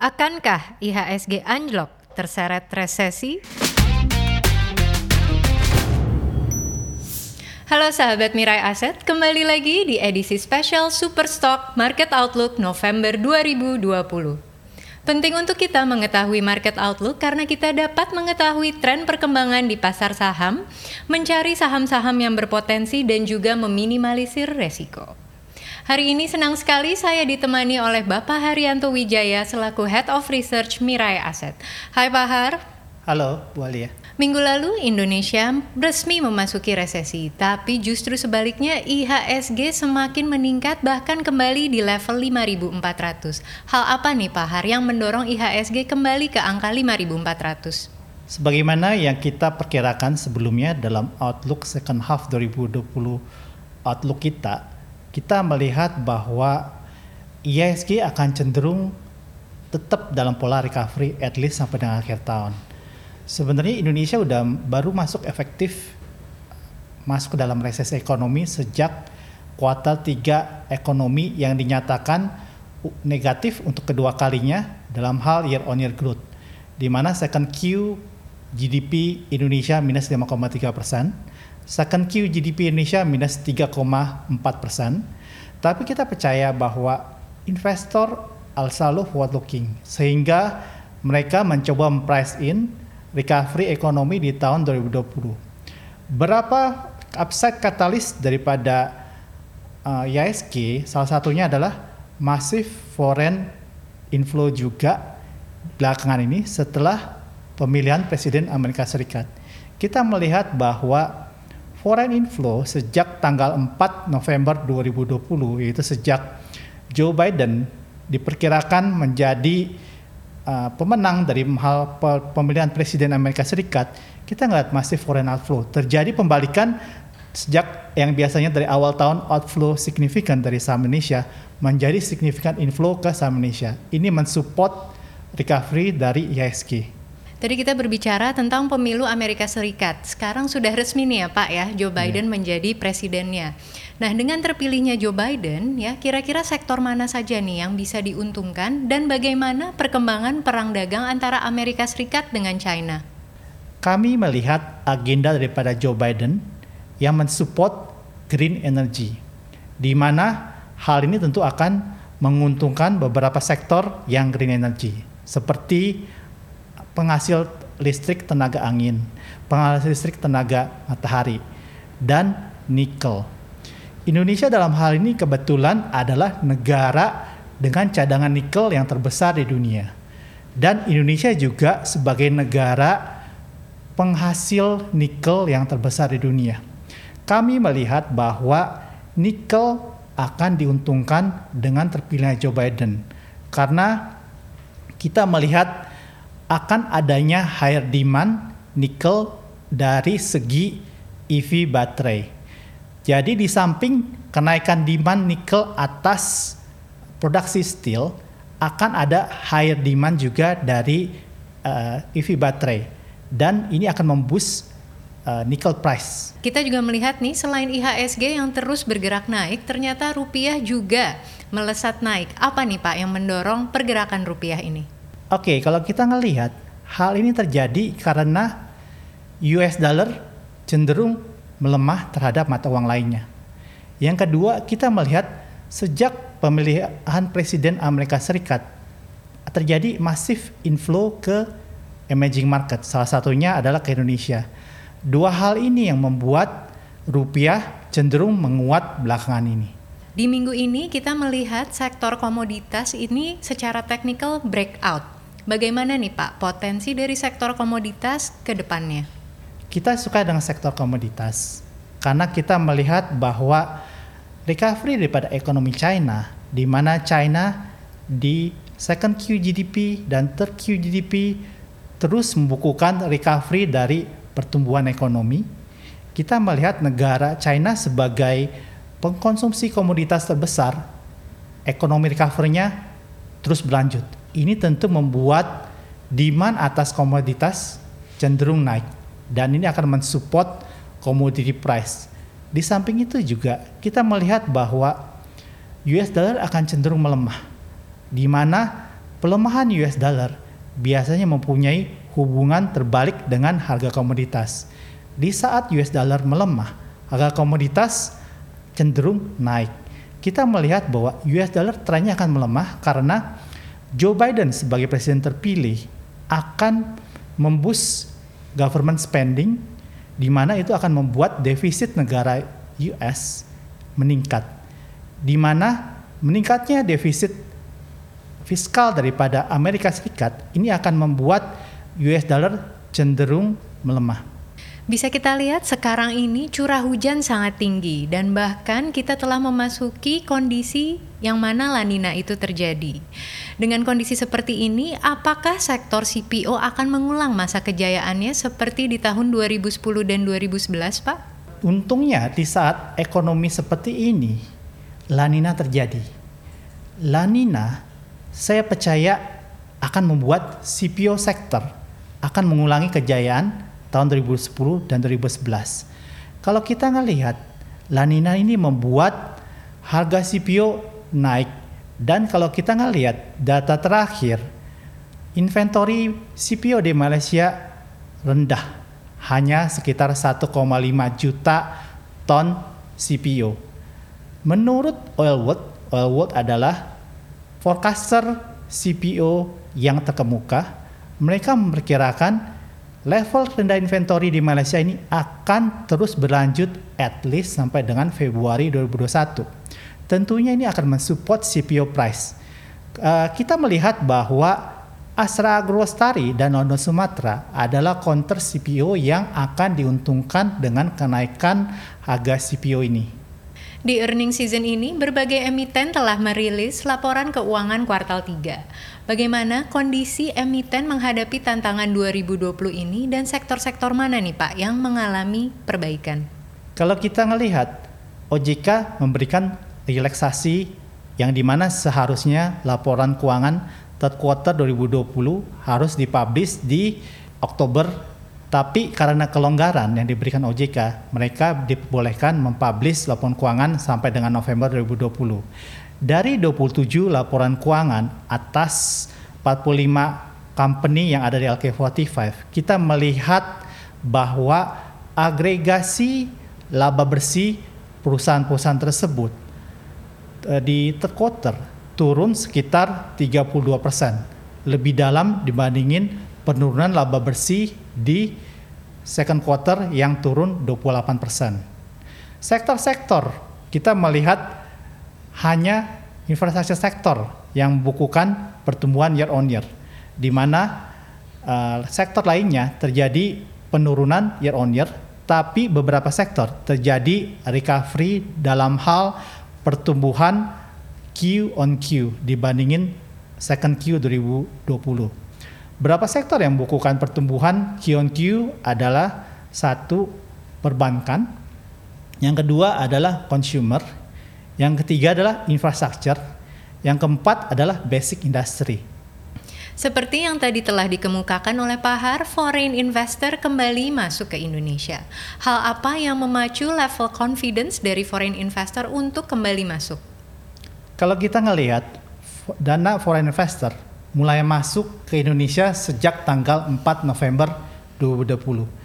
Akankah IHSG anjlok terseret resesi? Halo sahabat Mirai Aset, kembali lagi di edisi spesial Superstock Market Outlook November 2020. Penting untuk kita mengetahui market outlook karena kita dapat mengetahui tren perkembangan di pasar saham, mencari saham-saham yang berpotensi dan juga meminimalisir resiko. Hari ini senang sekali saya ditemani oleh Bapak Haryanto Wijaya selaku Head of Research Mirai Asset. Hai Pak Har. Halo, Bu Alia. Minggu lalu Indonesia resmi memasuki resesi, tapi justru sebaliknya IHSG semakin meningkat bahkan kembali di level 5.400. Hal apa nih Pak Har yang mendorong IHSG kembali ke angka 5.400? Sebagaimana yang kita perkirakan sebelumnya dalam outlook second half 2020 outlook kita, kita melihat bahwa IHSG akan cenderung tetap dalam pola recovery at least sampai dengan akhir tahun. Sebenarnya Indonesia udah baru masuk efektif masuk ke dalam resesi ekonomi sejak kuartal 3 ekonomi yang dinyatakan negatif untuk kedua kalinya dalam hal year on year growth di mana second Q GDP Indonesia minus 5,3 persen, Second Q GDP Indonesia minus 3,4 persen. Tapi kita percaya bahwa investor selalu forward looking sehingga mereka mencoba memprice in recovery ekonomi di tahun 2020. Berapa upside katalis daripada uh? Salah satunya adalah masif foreign inflow juga belakangan ini setelah pemilihan presiden Amerika Serikat. Kita melihat bahwa foreign inflow sejak tanggal 4 November 2020 yaitu sejak Joe Biden diperkirakan menjadi uh, pemenang dari hal pemilihan presiden Amerika Serikat kita ngeliat masih foreign outflow terjadi pembalikan sejak yang biasanya dari awal tahun outflow signifikan dari saham Indonesia menjadi signifikan inflow ke saham Indonesia ini mensupport recovery dari IHSG. Tadi kita berbicara tentang pemilu Amerika Serikat. Sekarang sudah resmi nih ya Pak ya, Joe iya. Biden yeah. menjadi presidennya. Nah, dengan terpilihnya Joe Biden, ya kira-kira sektor mana saja nih yang bisa diuntungkan dan bagaimana perkembangan perang dagang antara Amerika Serikat dengan China? Kami melihat agenda daripada Joe Biden yang mensupport green energy, di mana hal ini tentu akan menguntungkan beberapa sektor yang green energy, seperti penghasil listrik tenaga angin, penghasil listrik tenaga matahari, dan nikel. Indonesia dalam hal ini kebetulan adalah negara dengan cadangan nikel yang terbesar di dunia. Dan Indonesia juga sebagai negara penghasil nikel yang terbesar di dunia. Kami melihat bahwa nikel akan diuntungkan dengan terpilihnya Joe Biden karena kita melihat akan adanya higher demand nikel dari segi EV baterai. Jadi di samping kenaikan demand nikel atas produksi steel, akan ada higher demand juga dari uh, eh, EV baterai dan ini akan memboost uh, nickel price. Kita juga melihat nih selain IHSG yang terus bergerak naik, ternyata rupiah juga melesat naik. Apa nih Pak yang mendorong pergerakan rupiah ini? Oke, okay, kalau kita ngelihat hal ini terjadi karena US dollar cenderung melemah terhadap mata uang lainnya. Yang kedua, kita melihat sejak pemilihan presiden Amerika Serikat terjadi masif inflow ke emerging market. Salah satunya adalah ke Indonesia. Dua hal ini yang membuat rupiah cenderung menguat belakangan ini. Di minggu ini kita melihat sektor komoditas ini secara teknikal breakout Bagaimana nih Pak potensi dari sektor komoditas ke depannya? Kita suka dengan sektor komoditas karena kita melihat bahwa recovery daripada ekonomi China di mana China di second Q GDP dan third Q GDP terus membukukan recovery dari pertumbuhan ekonomi. Kita melihat negara China sebagai pengkonsumsi komoditas terbesar, ekonomi recovery-nya terus berlanjut ini tentu membuat demand atas komoditas cenderung naik dan ini akan mensupport commodity price. Di samping itu juga kita melihat bahwa US dollar akan cenderung melemah di mana pelemahan US dollar biasanya mempunyai hubungan terbalik dengan harga komoditas. Di saat US dollar melemah, harga komoditas cenderung naik. Kita melihat bahwa US dollar trennya akan melemah karena Joe Biden sebagai presiden terpilih akan membus government spending di mana itu akan membuat defisit negara US meningkat. Di mana meningkatnya defisit fiskal daripada Amerika Serikat ini akan membuat US dollar cenderung melemah. Bisa kita lihat sekarang ini curah hujan sangat tinggi dan bahkan kita telah memasuki kondisi yang mana lanina itu terjadi. Dengan kondisi seperti ini, apakah sektor CPO akan mengulang masa kejayaannya seperti di tahun 2010 dan 2011, Pak? Untungnya di saat ekonomi seperti ini, lanina terjadi. Lanina saya percaya akan membuat CPO sektor akan mengulangi kejayaan tahun 2010 dan 2011. Kalau kita ngelihat La Nina ini membuat harga CPO naik dan kalau kita ngelihat data terakhir inventory CPO di Malaysia rendah hanya sekitar 1,5 juta ton CPO. Menurut Oilworld, Oilworld adalah forecaster CPO yang terkemuka. Mereka memperkirakan level rendah inventory di Malaysia ini akan terus berlanjut at least sampai dengan Februari 2021. Tentunya ini akan mensupport CPO price. Uh, kita melihat bahwa Astra Agrostari dan Londo Sumatera adalah counter CPO yang akan diuntungkan dengan kenaikan harga CPO ini. Di earning season ini, berbagai emiten telah merilis laporan keuangan kuartal 3. Bagaimana kondisi emiten menghadapi tantangan 2020 ini dan sektor-sektor mana nih Pak yang mengalami perbaikan? Kalau kita melihat, OJK memberikan relaksasi yang di mana seharusnya laporan keuangan third quarter 2020 harus dipublish di Oktober tapi karena kelonggaran yang diberikan OJK, mereka diperbolehkan mempublish laporan keuangan sampai dengan November 2020. Dari 27 laporan keuangan atas 45 company yang ada di LK45, kita melihat bahwa agregasi laba bersih perusahaan-perusahaan tersebut eh, di third turun sekitar 32 persen, lebih dalam dibandingin penurunan laba bersih di second quarter yang turun 28%. Sektor-sektor kita melihat hanya infrastruktur sektor yang membukukan pertumbuhan year on year, di mana uh, sektor lainnya terjadi penurunan year on year, tapi beberapa sektor terjadi recovery dalam hal pertumbuhan Q on Q dibandingin second Q 2020. Berapa sektor yang membukukan pertumbuhan Q on Q adalah satu perbankan, yang kedua adalah consumer, yang ketiga adalah infrastructure, yang keempat adalah basic industry. Seperti yang tadi telah dikemukakan oleh Pak Har, foreign investor kembali masuk ke Indonesia. Hal apa yang memacu level confidence dari foreign investor untuk kembali masuk? Kalau kita ngelihat dana foreign investor mulai masuk ke Indonesia sejak tanggal 4 November 2020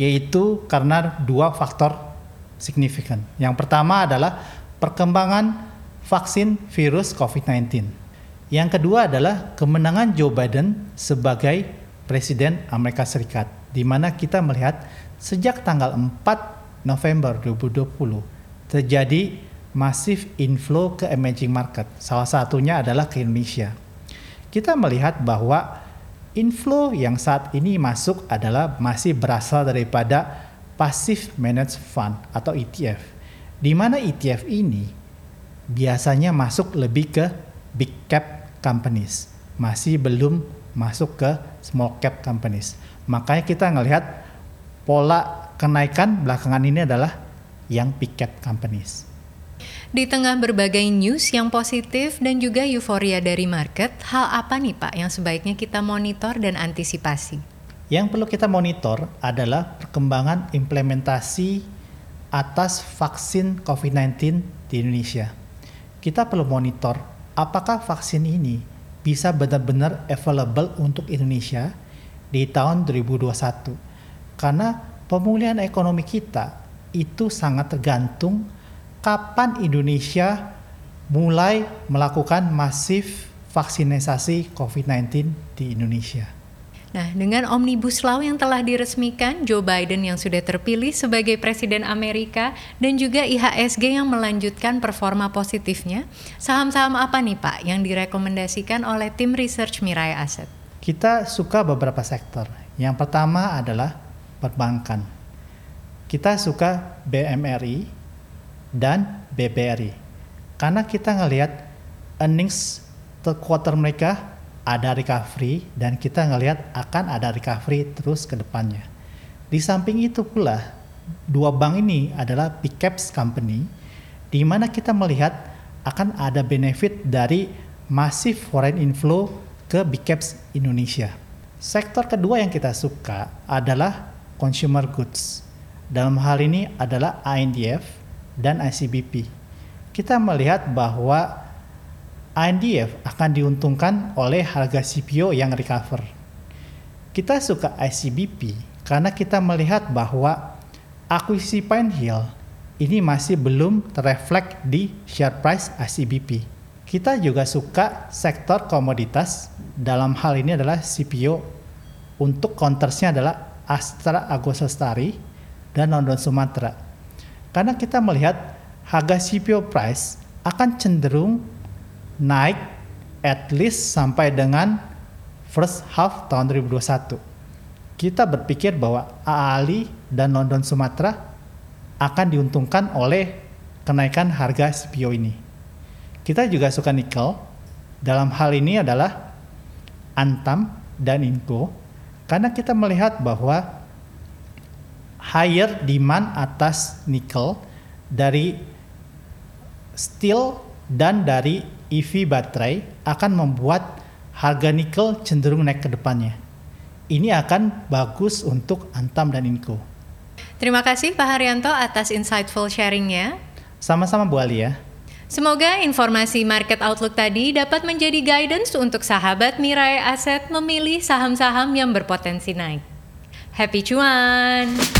yaitu karena dua faktor signifikan. Yang pertama adalah perkembangan vaksin virus COVID-19. Yang kedua adalah kemenangan Joe Biden sebagai Presiden Amerika Serikat, di mana kita melihat sejak tanggal 4 November 2020 terjadi masif inflow ke emerging market. Salah satunya adalah ke Indonesia kita melihat bahwa inflow yang saat ini masuk adalah masih berasal daripada passive managed fund atau ETF. Di mana ETF ini biasanya masuk lebih ke big cap companies, masih belum masuk ke small cap companies. Makanya kita ngelihat pola kenaikan belakangan ini adalah yang big cap companies. Di tengah berbagai news yang positif dan juga euforia dari market, hal apa nih Pak yang sebaiknya kita monitor dan antisipasi? Yang perlu kita monitor adalah perkembangan implementasi atas vaksin COVID-19 di Indonesia. Kita perlu monitor apakah vaksin ini bisa benar-benar available untuk Indonesia di tahun 2021. Karena pemulihan ekonomi kita itu sangat tergantung kapan Indonesia mulai melakukan masif vaksinasi COVID-19 di Indonesia. Nah, dengan Omnibus Law yang telah diresmikan, Joe Biden yang sudah terpilih sebagai Presiden Amerika dan juga IHSG yang melanjutkan performa positifnya, saham-saham apa nih Pak yang direkomendasikan oleh tim research Mirai Asset? Kita suka beberapa sektor. Yang pertama adalah perbankan. Kita suka BMRI dan BBRI. Karena kita ngelihat earnings third quarter mereka ada recovery dan kita ngelihat akan ada recovery terus ke depannya. Di samping itu pula, dua bank ini adalah big caps company di mana kita melihat akan ada benefit dari masif foreign inflow ke big caps Indonesia. Sektor kedua yang kita suka adalah consumer goods. Dalam hal ini adalah INDF dan ICBP. Kita melihat bahwa INDF akan diuntungkan oleh harga CPO yang recover. Kita suka ICBP karena kita melihat bahwa akuisisi Pine Hill ini masih belum terreflek di share price ICBP. Kita juga suka sektor komoditas, dalam hal ini adalah CPO. Untuk countersnya adalah Astra Agosastari dan London Sumatera. Karena kita melihat harga CPO price akan cenderung naik at least sampai dengan first half tahun 2021. Kita berpikir bahwa AALI dan London Sumatera akan diuntungkan oleh kenaikan harga CPO ini. Kita juga suka nikel. Dalam hal ini adalah Antam dan Inco karena kita melihat bahwa higher demand atas nikel dari steel dan dari EV baterai akan membuat harga nikel cenderung naik ke depannya. Ini akan bagus untuk Antam dan Inco. Terima kasih Pak Haryanto atas insightful sharingnya. Sama-sama Bu Alia. Semoga informasi market outlook tadi dapat menjadi guidance untuk sahabat Mirai Aset memilih saham-saham yang berpotensi naik. Happy cuan!